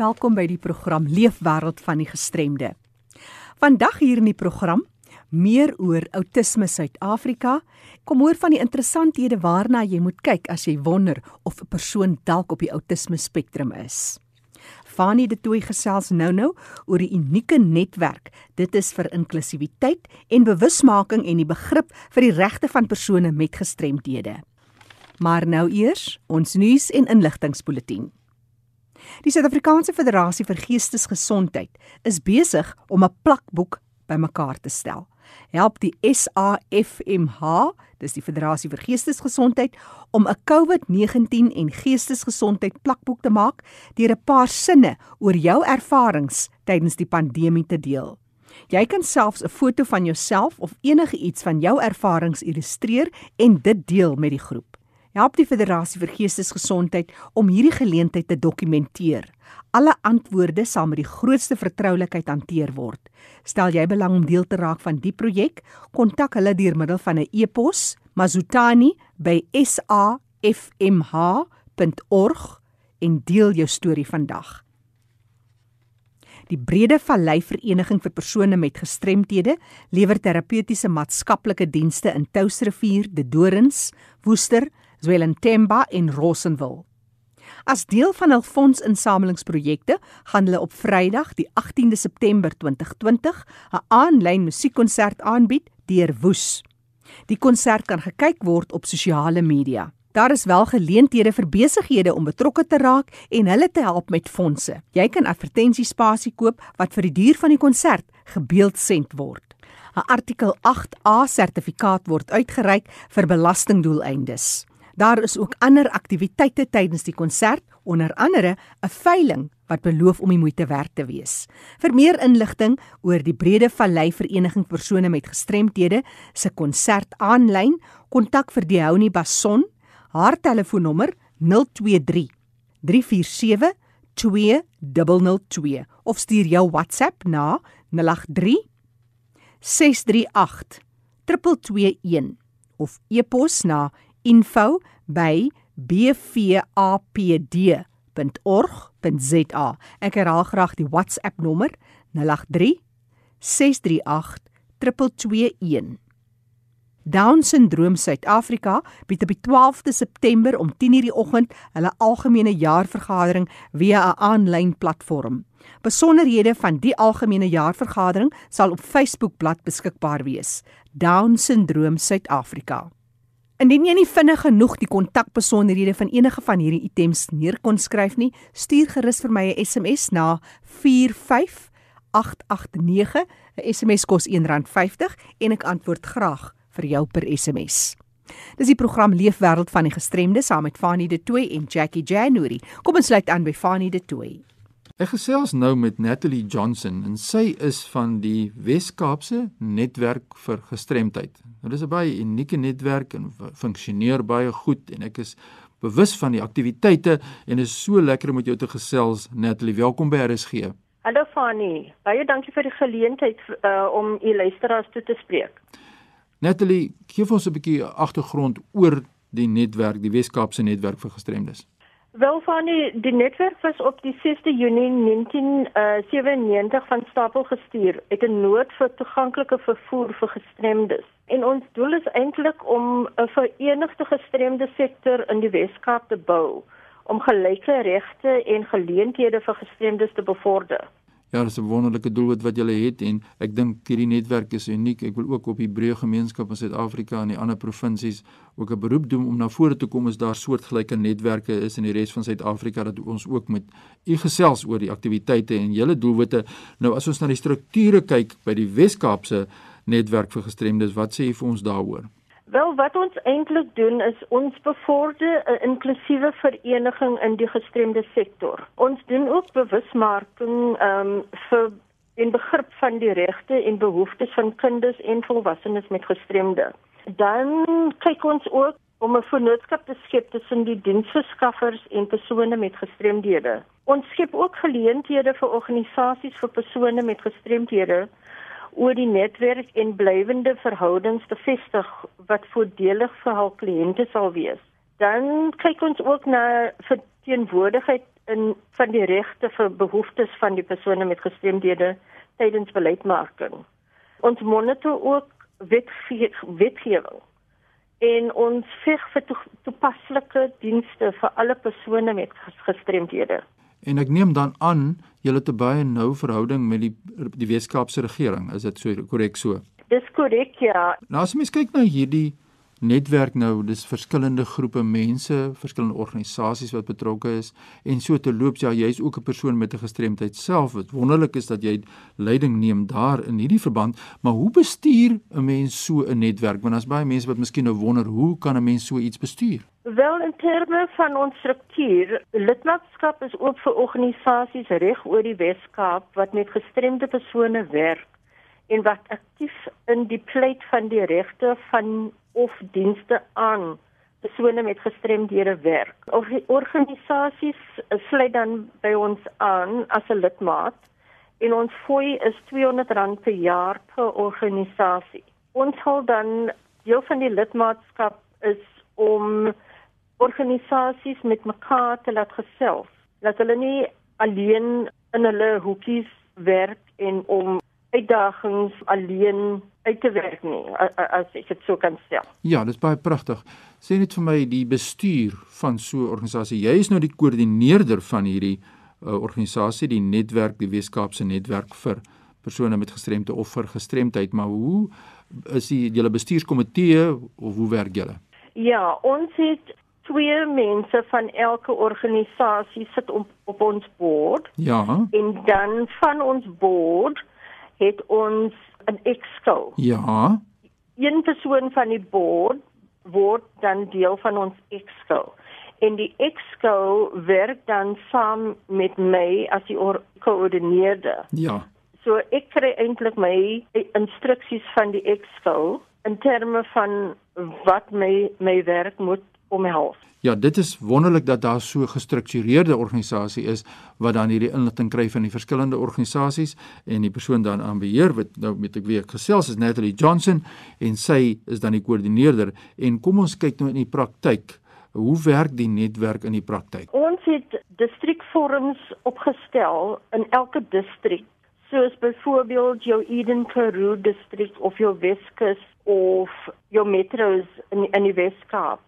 Welkom by die program Leefwêreld van die Gestremde. Vandag hier in die program meer oor outisme Suid-Afrika. Kom hoor van die interessanthede waarna jy moet kyk as jy wonder of 'n persoon dalk op die outisme spektrum is. Fanie de Tooi gesels nou-nou oor die unieke netwerk. Dit is vir inklusiwiteit en bewusmaking en die begrip vir die regte van persone met gestremdhede. Maar nou eers ons nuus en inligtingspulsatie. Die Suid-Afrikaanse Federasie vir Geestesgesondheid is besig om 'n plakboek bymekaar te stel. Help die SAFMH, dis die Federasie vir Geestesgesondheid, om 'n COVID-19 en geestesgesondheid plakboek te maak deur 'n paar sinne oor jou ervarings tydens die pandemie te deel. Jy kan selfs 'n foto van jouself of enige iets van jou ervarings illustreer en dit deel met die groep help die Federasie vir Geestesgesondheid om hierdie geleentheid te dokumenteer. Alle antwoorde sal met die grootste vertroulikheid hanteer word. Stel jy belang om deel te raak van die projek, kontak hulle deur middel van 'n e-pos mazutani@safmh.org en deel jou storie vandag. Die Brede Vallei Vereniging vir persone met gestremthede lewer terapeutiese maatskaplike dienste in Touwsrivier, De Dorings, Woester, Zwelintemba en Rossenwil. As deel van hul fondsinsamelingsprojekte gaan hulle op Vrydag, die 18de September 2020, 'n aanlyn musiekkonsert aanbied deur Woes. Die konsert kan gekyk word op sosiale media. Daar is wel geleenthede vir besighede om betrokke te raak en hulle te help met fondse. Jy kan advertensiespasie koop wat vir die duur van die konsert gebeeldsend word. 'n Artikel 8A sertifikaat word uitgereik vir belastingdoeleindes. Daar is ook ander aktiwiteite tydens die konsert, onder andere 'n veiling wat beloof om die moeite werd te wees. Vir meer inligting oor die Brede Vallei Vereniging persone met gestremthede se konsert aanlyn, kontak vir Diehouni Bason. Haar telefoonnommer 023 347 2002 of stuur jou WhatsApp na 083 638 221 of e-pos na info@bvapd.org.za. Ek herhaal graag die WhatsApp nommer 083 638 221. Down Syndroom Suid-Afrika bied op die 12de September om 10:00 die oggend hulle algemene jaarvergadering via 'n aanlyn platform. Besonderhede van die algemene jaarvergadering sal op Facebook-blad beskikbaar wees. Down Syndroom Suid-Afrika. Indien jy nie vinnig genoeg die kontakbesonderhede van enige van hierdie items neerkon skryf nie, stuur gerus vir my 'n SMS na 45889. 'n SMS kos R1.50 en ek antwoord graag vir jou per SMS. Dis die program Leefwêreld van die Gestremdes saam met Fanie De Tooy en Jackie January. Kom ons sluit aan by Fanie De Tooy. Ek gesels nou met Natalie Johnson en sy is van die Wes-Kaapse Netwerk vir Gestremdheid. Nou dis 'n baie unieke netwerk en funksioneer baie goed en ek is bewus van die aktiwiteite en is so lekker om met jou te gesels Natalie. Welkom by RSG. Hallo Fanny. Baie dankie vir die geleentheid uh, om u luisteraars toe te spreek. Natalie, gee vir ons 'n bietjie agtergrond oor die netwerk, die Wes-Kaapse Netwerk vir Gestremdes. Wel van die, die netwerk was op die 6de Junie 1997 uh, van stapel gestuur uit 'n nood vir toeganklike vervoer vir gestremdes. En ons doel is eintlik om 'n verenigde gestremde sektor in die Wes-Kaap te bou om gelyke regte en geleenthede vir gestremdes te bevorder. Ja, dis 'n wonderlike doelwit wat julle het en ek dink hierdie netwerk is uniek. Ek wil ook op die breë gemeenskap in Suid-Afrika en die ander provinsies ook 'n beroep doen om na vore te kom as daar soortgelyke netwerke is in die res van Suid-Afrika dat ons ook met u gesels oor die aktiwiteite en julle doelwitte. Nou as ons na die strukture kyk by die Wes-Kaapse netwerk vir gestremdes, wat sê u vir ons daaroor? Wel wat ons eintlik doen is ons bevorder 'n inklusiewe vereniging in die gestremde sektor. Ons doen ook bewusmaking ehm um, vir in begrip van die regte en behoeftes van kinders en volwassenes met gestremde. Dan kyk ons ook om 'n vennootskap te skep tussen die diensverskaffers en persone met gestremdhede. Ons skep ook geleenthede vir organisasies vir persone met gestremdhede oor die netwerk en blywende verhoudings te vestig wat voordelig vir hul kliënte sal wees. Dan kyk ons ook na verteenwoordigheid in van die regte vir behoeftes van die persone met gestremdhede tydens beleidsmaking. Ons monitor ook wetge wetgewing en ons veg vir to toepaslike dienste vir alle persone met gestremdhede. En ek neem dan aan julle 'n baie nou verhouding met die die Weskaapse regering, is dit so korrek so? Dis korrek ja. Nou as mens kyk na hierdie netwerk nou, dis verskillende groepe mense, verskillende organisasies wat betrokke is en so te loop ja, jy's ook 'n persoon met 'n gestremdheid self. Wat wonderlik is dat jy leiding neem daar in hierdie verband, maar hoe bestuur 'n mens so 'n netwerk? Want daar's baie mense wat miskien nou wonder, hoe kan 'n mens so iets bestuur? Wel in terme van ons struktuur, lidmaatskap is oop vir organisasies reg oor die Wes-Kaap wat met gestremde persone werk en wat aktief in die pleit van die regte van of dienste aan persone met gestremdhede werk. Of organisasies sluit dan by ons aan as 'n lidmaat en ons fooi is R200 per jaar per organisasie. Ons hou dan deel van die lidmaatskap is om organisasies met mekaar te laat gesels. Dat hulle nie alleen in hulle hoekies werk en om uitdagings alleen uit te werk nie as ek dit so kan stel. Ja, dis baie pragtig. Sê net vir my die bestuur van so 'n organisasie. Jy is nou die koördineerder van hierdie uh, organisasie, die netwerk, die Weskaapse netwerk vir persone met gestremdheid of vir gestremdheid, maar hoe is die julle bestuurskomitee of hoe werk julle? Ja, ons het twee mense van elke organisasie sit op op ons board. Ja. En dan van ons board het ons 'n exco. Ja. Een persoon van die board word dan deel van ons exco. En die exco werk dan saam met my as die koördineerder. Ja. So ek kry eintlik my instruksies van die exco in terme van wat my my werk moet omhels. Ja, dit is wonderlik dat daar so gestruktureerde organisasie is wat dan hierdie inligting kry van die verskillende organisasies en die persoon dan aan beheer wat nou met ek weer gesels is Natalie Johnson en sy is dan die koördineerder en kom ons kyk nou in die praktyk. Hoe werk die netwerk in die praktyk? Ons het distriksforums opgestel in elke distrik soos byvoorbeeld jou Eden Karoo distrik of jou Weskus of jou metros in in die Weskaap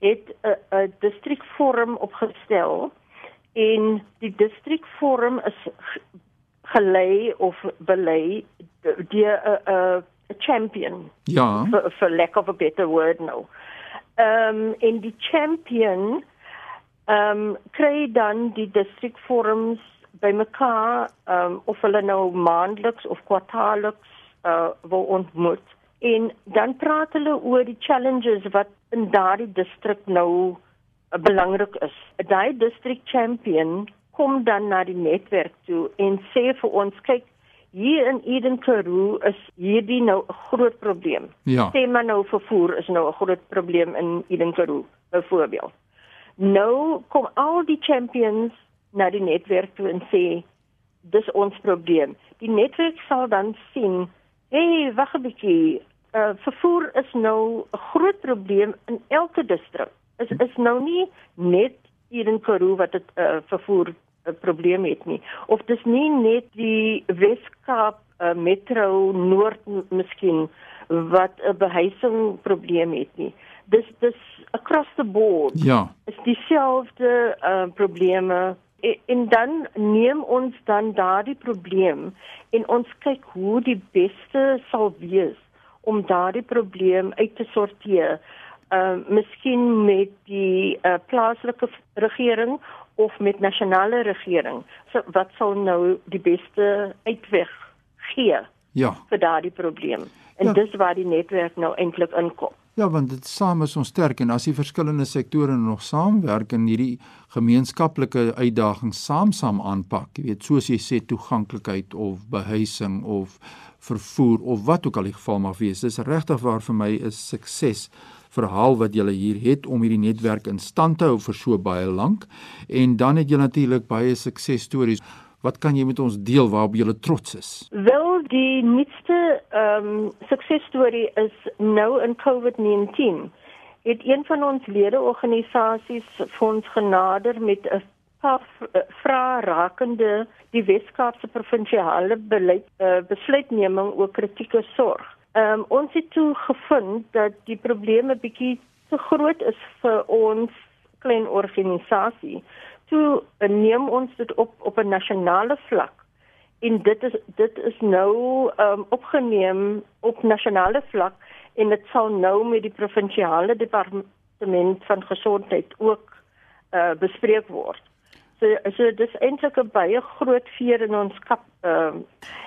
het 'n 'n distrikforum opgestel en die distrikforum is gelei of belei deur 'n 'n champion. Ja. For, for lack of a better word nou. Ehm um, en die champion ehm um, kry dan die distrikforums bymekaar ehm um, of hulle nou maandeliks of kwartaalliks uh wil ontmoet en dan praat hulle oor die challenges wat in daardie distrik nou uh, belangrik is. Daai district champion kom dan na die netwerk toe en sê vir ons kyk hier in Eden Karoo is hierdie nou 'n groot probleem. Ja. Sê maar nou vervoer is nou 'n groot probleem in Eden Karoo byvoorbeeld. Nou kom al die champions na die netwerk toe en sê dis ons probleem. Die netwerk sal dan sien, hey, wag 'n bietjie, uh, vervoer is nou 'n groot probleem in elke distrik. Is is nou nie net hier in Karoo wat dit uh, vervoer 'n uh, probleem het nie. Of dis nie net die Weskaap uh, Metro Noord miskien wat 'n behuising probleem het nie. Dis dis across the board. Ja. Is dieselfde uh, probleme en, en dan neem ons dan daardie probleem en ons kyk hoe die beste sal wees om daardie probleem uit te sorteer. Ehm uh, miskien met die uh, plaaslike regering of met nasionale regering. So wat sal nou die beste uitweg gee? Ja. vir daardie probleem. En Ja. dis waar die netwerk nou eintlik inkom. Ja, want dit saam is ons sterk en as die verskillende sektore nog saamwerk en hierdie gemeenskaplike uitdagings saam-saam aanpak, jy weet, soos jy sê toeganklikheid of behuising of vervoer of wat ook al die geval mag wees. Dis regtig waar vir my 'n sukses verhaal wat julle hier het om hierdie netwerk in stand te hou vir so baie lank en dan het julle natuurlik baie suksesstories. Wat kan jy met ons deel waarop jy trots is? Wel die nuutste ehm um, suksesstorie is nou in COVID-19. Het een van ons ledeorganisasies vir ons genader met 'n paar vrae rakende die Weskaapse provinsiale beleid uh, besluitneming oor kritieke sorg. Ehm um, ons het toe gevind dat die probleme bietjie te groot is vir ons klein organisasie. Toe neem ons dit op op 'n nasionale vlak en dit is dit is nou um, opgeneem op nasionale vlak en dit sal nou met die provinsiale departement van gesondheid ook uh, bespreek word. So so dis eintlik 'n baie groot veer in ons kap uh,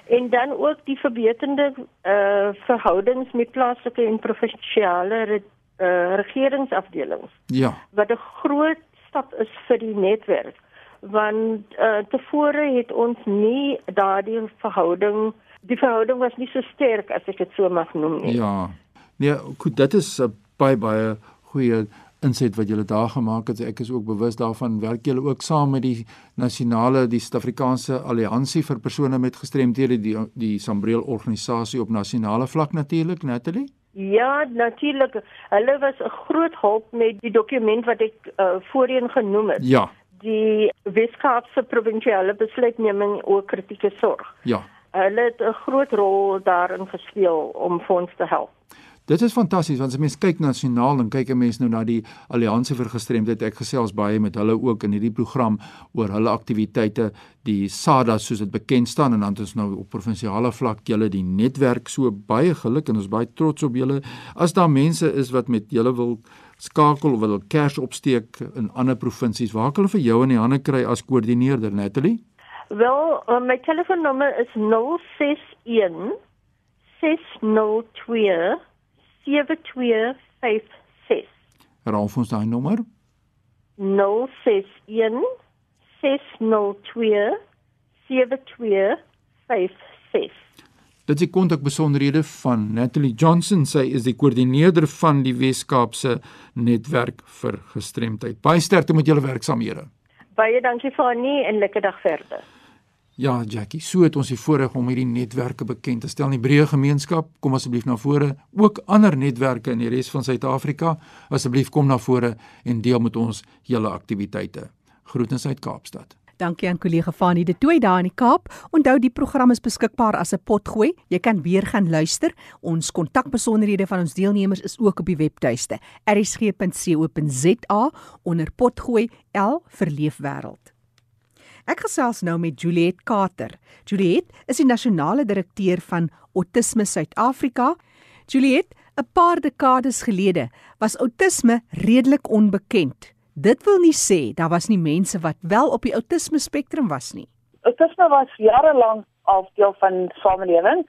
en dan ook die verbeterde uh, verhoudings met plaaslike en provinsiale re, uh, regeringsafdelings. Ja. Wat 'n groot stap is vir die netwerk want uh, tevore het ons nie daardie verhouding die verhouding was nie so sterk as ek dit so mag noem nie. Ja. Nee, goed, dit is 'n baie baie goeie inset wat julle daar gemaak het. Ek is ook bewus daarvan werk julle ook saam met die nasionale die Suid-Afrikaanse Alliansie vir persone met gestremthede die die Sambreel organisasie op nasionale vlak natuurlik, Natalie. Ja, natuurlik. Hulle was 'n groot hulp met die dokument wat ek uh, voorheen genoem het. Ja die Weskaapse provinsiale besluitneming oor kritieke sorg. Ja. Hulle het 'n groot rol daarin gespeel om ons te help. Dit is fantasties want as mens kyk nasionaal en kyk 'n mens nou na die Alliansie vir Gestremdheid, ek gesels baie met hulle ook in hierdie program oor hulle aktiwiteite, die SADA soos dit bekend staan en dan het ons nou op provinsiale vlak julle die netwerk so baie geluk en ons baie trots op julle. As daar mense is wat met julle wil skakel of wil kers opsteek in ander provinsies, waar kan hulle vir jou in die hande kry as koördineerder, Natalie? Wel, uh, my telefoonnommer is 061 602 7256. Herhaal ons daai nommer? 061 602 7256. Dit is die kontakbesonderhede van Natalie Johnson. Sy is die koördineerder van die Wes-Kaapse netwerk vir gestremdheid. Baie sterkte met julle werksamehede. Baie dankie vir Annie en lekker dag verder. Ja, Jackie, so het ons die voorreg om hierdie netwerke bekend te stel die breë gemeenskap. Kom asseblief na vore. Ook ander netwerke in die res van Suid-Afrika, asseblief kom na vore en deel met ons julle aktiwiteite. Groetens uit Kaapstad. Dankie aan kollega Fanie de Tooi daar in die Kaap. Onthou die program is beskikbaar as 'n potgooi. Jy kan weer gaan luister. Ons kontakbesonderhede van ons deelnemers is ook op die webtuiste rsg.co.za onder potgooi L vir leefwêreld. Ek gesels nou met Juliet Kater. Juliet is die nasionale direkteur van Autisme Suid-Afrika. Juliet, 'n paar dekades gelede was outisme redelik onbekend. Dit wil nie sê daar was nie mense wat wel op die outisme spektrum was nie. Outisme was jare lank al deel van samelewing,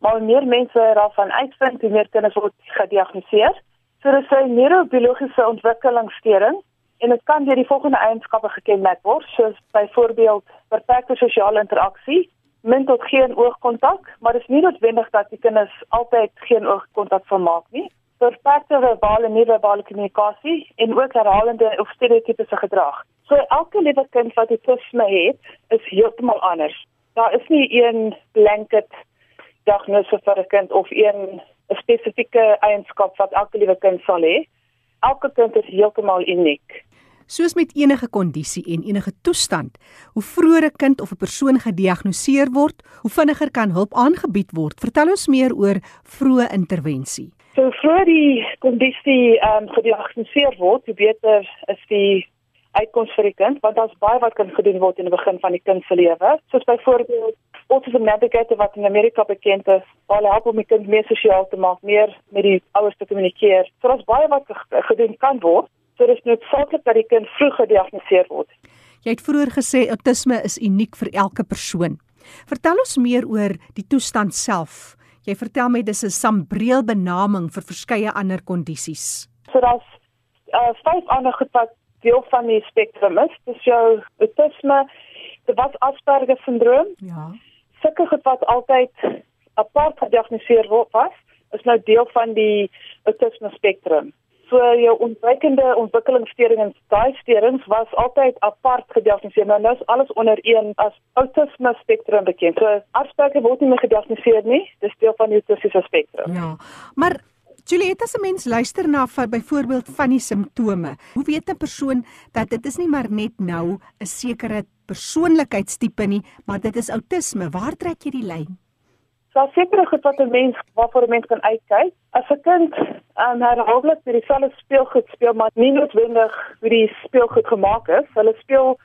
maar meer mense daarvan uitvind, hoe meer kinders word gediagnoseer. So dis 'n neurobiologiese ontwikkelingsstoring en dit kan deur die volgende eienskappe gekenmerk word, soos byvoorbeeld beperkte sosiale interaksie, min tot geen oogkontak, maar dit is nie noodwendig dat die kinders altyd geen oogkontak van maak nie beperkte verbale en nie-verbale kommunikasie en ook herhalende of stereotypiese gedrag. So elke liewe kind wat autisme het, is heeltemal anders. Daar is nie een blanket diagnose vir 'n kind of een spesifieke eienskap wat elke liewe kind sal hê. Elke kind is heeltemal uniek. Soos met enige kondisie en enige toestand, hoe vroeër 'n kind of 'n persoon gediagnoseer word, hoe vinniger kan hulp aangebied word. Vertel ons meer oor vroeë intervensie. So voor die kondisie um, gediagnoseer word, hoe beter is die uitkoms vir die kind, want daar's baie wat kan gedoen word in die begin van die kind se lewe. Soos byvoorbeeld Autism Navigator wat in Amerika bekend is, waar help om die kind meer sosiaal te maak, meer met die ouers te kommunikeer. So daar's baie wat gedoen kan word. So dis noodsaaklik dat die kind vroeg gediagnoseer word. Jy het vroeër gesê autisme is uniek vir elke persoon. Vertel ons meer oor die toestand self. Jy vertel my dis 'n sambreel benaming vir verskeie ander kondisies. So daar's uh vyf ander goed wat deel van die spektrum is. Dis jou autisme, dit was Asperger syndroom. Ja. Sulke goed wat altyd apart gediagnoseer word was, is nou deel van die autisme spektrum so jou ontwykende ontwikkelingsstoorings daai stoorings was altyd apart gediagnoseer. Nou nou is alles onder een as autisme spektrum bekend. So Asperger word nie meer gediagnoseer nie. Dis deel van die autistiese spektrum ja. Maar Juliet, as 'n mens luister na byvoorbeeld van die simptome, hoe weet 'n persoon dat dit is nie maar net nou 'n sekere persoonlikheidstipe nie, maar dit is outisme? Waar trek jy die lyn? Daar seker goed wat 'n mens waarvoor 'n mens kan uitkyk. As 'n kind um, herhaaldelik met dieselfde speelgoed speel, maar nie noodwendig hoe die speelgoed gemaak is, hulle speel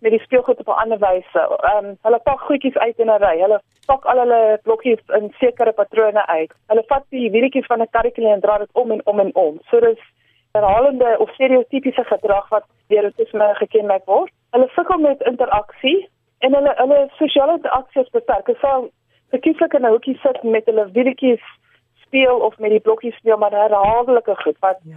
met die speelgoed op 'n ander wyse. Ehm um, hulle pak goedjies uit in 'n ry. Hulle pak al hulle blokkies in sekere patrone uit. Hulle vat die wieltjies van 'n karretjie en dra dit om en om en om. So dis herhalende of stereotypiese gedrag wat deur autisme gekenmerk word. Hulle sukkel met interaksie en hulle hulle sosiale interaksie is beperk. Hulle sal verkieslik in 'n hoekie sit met hulle wieltjies speel of met die blokkies speel, maar herhaaldelike goed wat ja.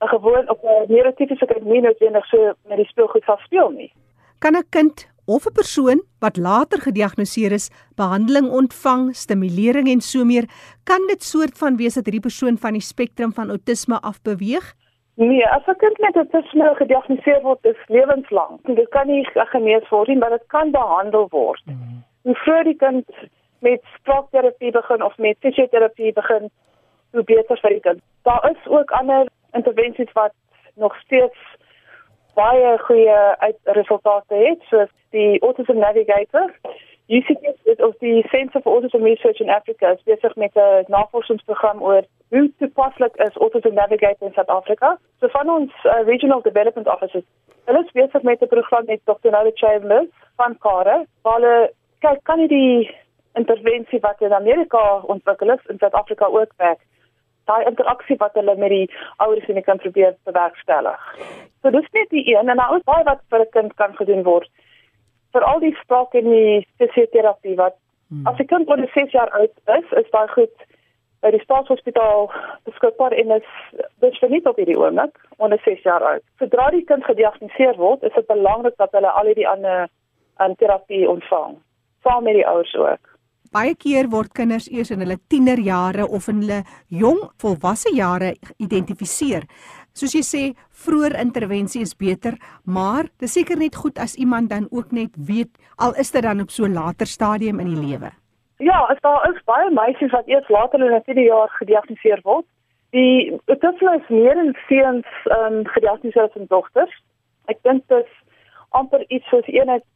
'n gewoon op 'n neurotipiese kind nie noodwendig so met die speelgoed sal speel nie kan 'n kind of 'n persoon wat later gediagnoseer is, behandeling ontvang, stimulering en so meer, kan dit soort van wees dat hierdie persoon van die spektrum van outisme af beweeg? Nee, as 'n kind met outisme gediagnoseer word, is lewenslank. Dit kan nie genees word nie, maar dit kan behandel word. Mm. Hoe vroeër die kind met spraakterapie begin of met fisioterapie begin, hoe beter vir die kind. Daar is ook ander intervensies wat nog steeds baie goeie uitresultate het soos die Autism Navigator. UCT of die Center for Autism Research in Africa is besig met 'n navorsingsprogram oor hoe toepaslik is Autism Navigator in Suid-Afrika. So van ons uh, Regional Development Office hulle is besig met 'n program met Dr. Noel Chambers van Kare, waar hulle kyk kan die intervensie wat in Amerika ontwikkel is in Suid-Afrika ook werk daai interaksie wat hulle met die ouers en die kind probeer bewerkstellig. So dis net die een en nou is baie wat vir 'n kind kan gedoen word. Vir al die spraak en die fisioterapie wat hmm. as 'n kind onder 6 jaar oud is, is baie goed by die staatshospitaal beskikbaar en is dis vir nie op hierdie oomblik onder 6 jaar oud. Sodra die kind gediagnoseer word, is dit belangrik dat hulle al die ander aan terapie ontvang. Saam met die ouers ook. Baie keer word kinders eers in hulle tienerjare of in hulle jong volwasse jare identifiseer. Soos jy sê, vroeër intervensie is beter, maar dis seker net goed as iemand dan ook net weet al is dit dan op so later stadium in die lewe. Ja, as daar is baie meisies wat eers later in hulle tienerjare gediagnoseer word. Die autisme is meer in seuns ehm um, gediagnoseer as in dogters. Ek dink dit is amper iets soos 1 uit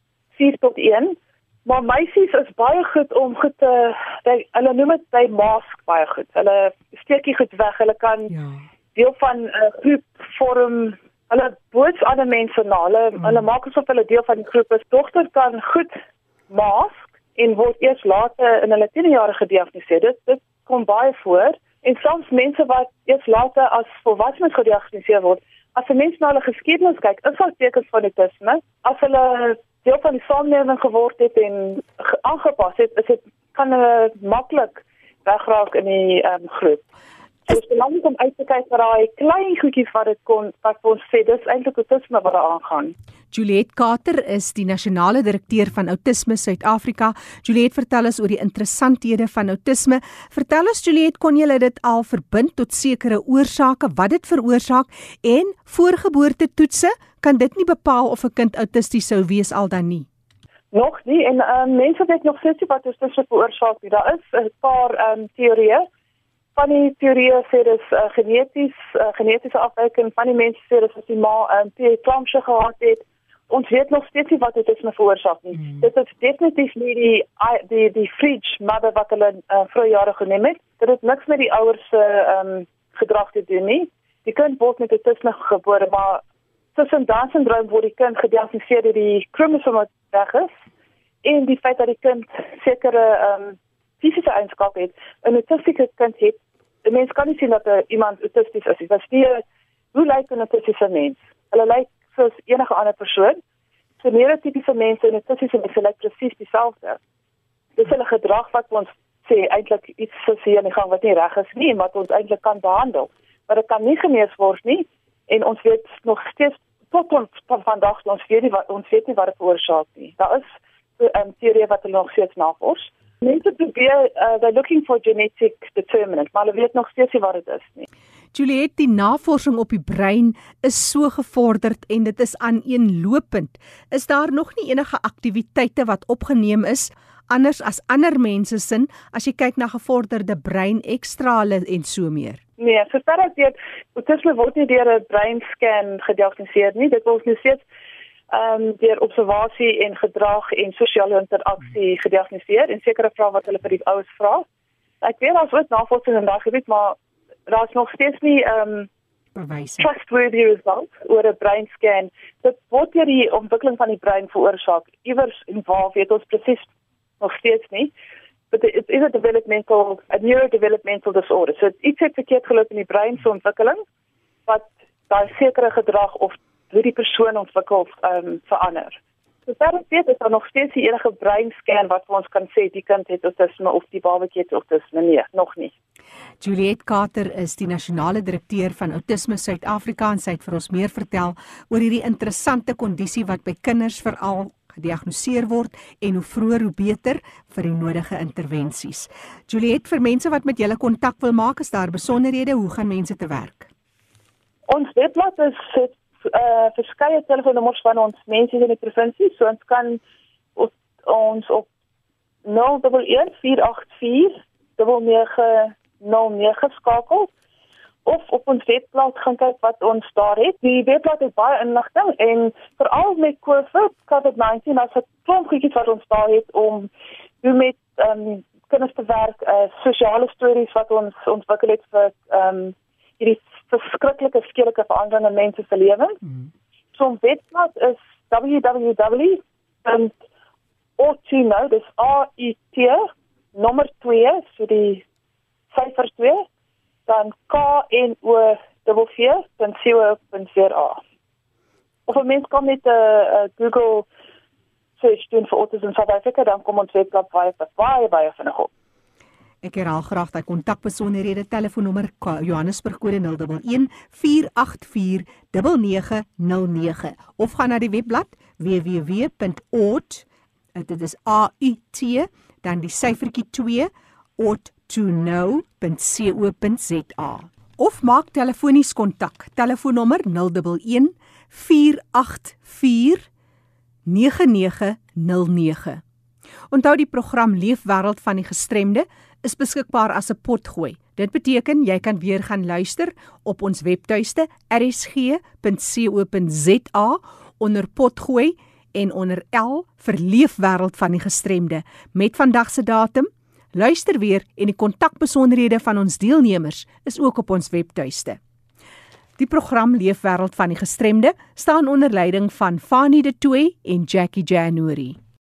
4 tot 1 Maar meisies is baie goed om goed te by, hulle noem dit by mask baie goed. Hulle steekie goed weg. Hulle kan ja. deel van 'n uh, groep vorm. Hulle boots ander mense na. Hulle mm. hulle maak asof hulle deel van die groep is. Dogter kan goed mask en word eers later in hulle tienerjare gediagnoseer. Dit dit kom baie voor. En soms mense wat eers later as volwassenes gediagnoseer word, as 'n mens na hulle geskiedenis kyk, is daar tekens van autisme. As hulle deel van die samelewing geword het en aangepas het, is dit kan hulle maklik wegraak in die um, groep. Dit is belangrik om uit te kyk na daai klein goedjies wat dit kon wat ons sê dis eintlik autisme wat daar aangaan. Juliet Carter is die nasionale direkteur van Autisme Suid-Afrika. Juliet vertel ons oor die interessanthede van autisme. Vertel ons Juliet, kon jy dit al verbind tot sekere oorsake wat dit veroorsaak en voorgeboortetoetse kan dit nie bepaal of 'n kind autisties sou wees al dan nie. Nog nie en um, mense weet nog steeds wat autisme veroorsaak. Daar is 'n paar um, teorieë van die teorieë sê dit is uh, geneties uh, genetiese afwyking van die mense sê dit is as die ma 'n um, klampse gehad het ons weet nog steeds nie wat dit is met veroorsaak nie mm. dit is definitief nie die die die fridge mother wat hulle uh, vroeë jare geneem het dit het niks met die ouers se um, gedrag te doen nie die kind word met tussen gebore maar tussen Down syndroom word die kind gediagnoseer deur die kromosoom wat weg is en die feit dat die kind sekere um, fisiese eienskappe het 'n autistiese kind het 'n mens kan nie sien dat er iemand autisties is. Dit is nie hoe lyk 'n autistiese mens? Hulle lyk soos enige ander persoon. So neurotipiese mense en autistiese mense lyk presies dieselfde. Dis hulle gedrag wat ons sê eintlik iets soos hier in die gang wat nie reg is nie, wat ons eintlik kan behandel. Maar dit kan nie genees word nie en ons weet nog steeds tot ons van vandag ons weet nie wat ons weet nie wat dit veroorsaak nie. Daar is 'n um, teorie wat hulle nog steeds navors. Mense probeer uh, they're looking for genetic determinant, maar hulle weet nog steeds nie wat dit is nie. Juliet, die navorsing op die brein is so gevorderd en dit is aaneenlopend. Is daar nog nie enige aktiwiteite wat opgeneem is anders as ander mense sin as jy kyk na gevorderde brein ekstrale en so meer? Nee, sover as dit autisme word nie deur 'n breinscan gediagnoseer nie. Dit word nog steeds ehm um, deur observasie en gedrag en sosiale interaksie gediagnoseer en sekere vrae wat hulle vir die ouers vra. Ek weet daar's ook navorsing in daardie gebied, maar daar's nog steeds nie ehm um, bewyse. Trustworthy results oor 'n breinscan. Dit word deur die ontwikkeling van die brein veroorsaak. Iewers en waar weet ons presies nog steeds nie. But it is a developmental a neurodevelopmental disorder. So iets het verkeerd geloop in die brein se ontwikkeling wat daai sekere gedrag of hoe die persoon ontwikkel ehm um, verander. So daar is dit is nog steeds die enige breinscan wat ons kan sê die kind het autisme of die babatjie het autisme nee, nog nie. Juliet Carter is die nasionale direkteur van Autisme Suid-Afrika en sy het vir ons meer vertel oor hierdie interessante kondisie wat by kinders veral gediagnoseer word en hoe vroeër hoe beter vir die nodige intervensies. Juliet, vir mense wat met julle kontak wil maak, is daar besonderhede hoe gaan mense te werk? Ons webblad is uh verskeie telefoonnommers van ons mense in die provinsie, so ons kan op, ons op 011 484 9909 skakel of op ons webblad gaan kyk wat ons daar het. Die webblad het baie inligting en veral met COVID, COVID-19 as 'n klomp goedjies wat ons daar het om hoe met ehm um, kinders te werk, uh sosiale stories wat ons ontwikkel het vir ehm um, hierdie verskriklike skedelike veranderinge in mense se lewens. Mm. So 'n webblad is www.otino, dis A I T nommer 2 so die syfer 2 dan k n o w.co.za. Of mens kan met 'n uh, uh, Google search doen vir autism South Africa dan kom ons webblad baie baie baie vinnig op. Ek herhaal graag daai kontakbesonderhede telefoonnommer Johannesburg kode 011 484 9909 of gaan na die webblad www.ot dit is a u t dan die syfertjie 2 ot2know.co.za of maak telefonies kontak telefoonnommer 011 484 9909 Onthou die program Leefwêreld van die gestremde is beskikbaar as 'n potgooi. Dit beteken jy kan weer gaan luister op ons webtuiste rsg.co.za onder potgooi en onder L vir leefwêreld van die gestremde met vandag se datum. Luister weer en die kontakbesonderhede van ons deelnemers is ook op ons webtuiste. Die program Leefwêreld van die gestremde staan onder leiding van Fanie De Tooy en Jackie January.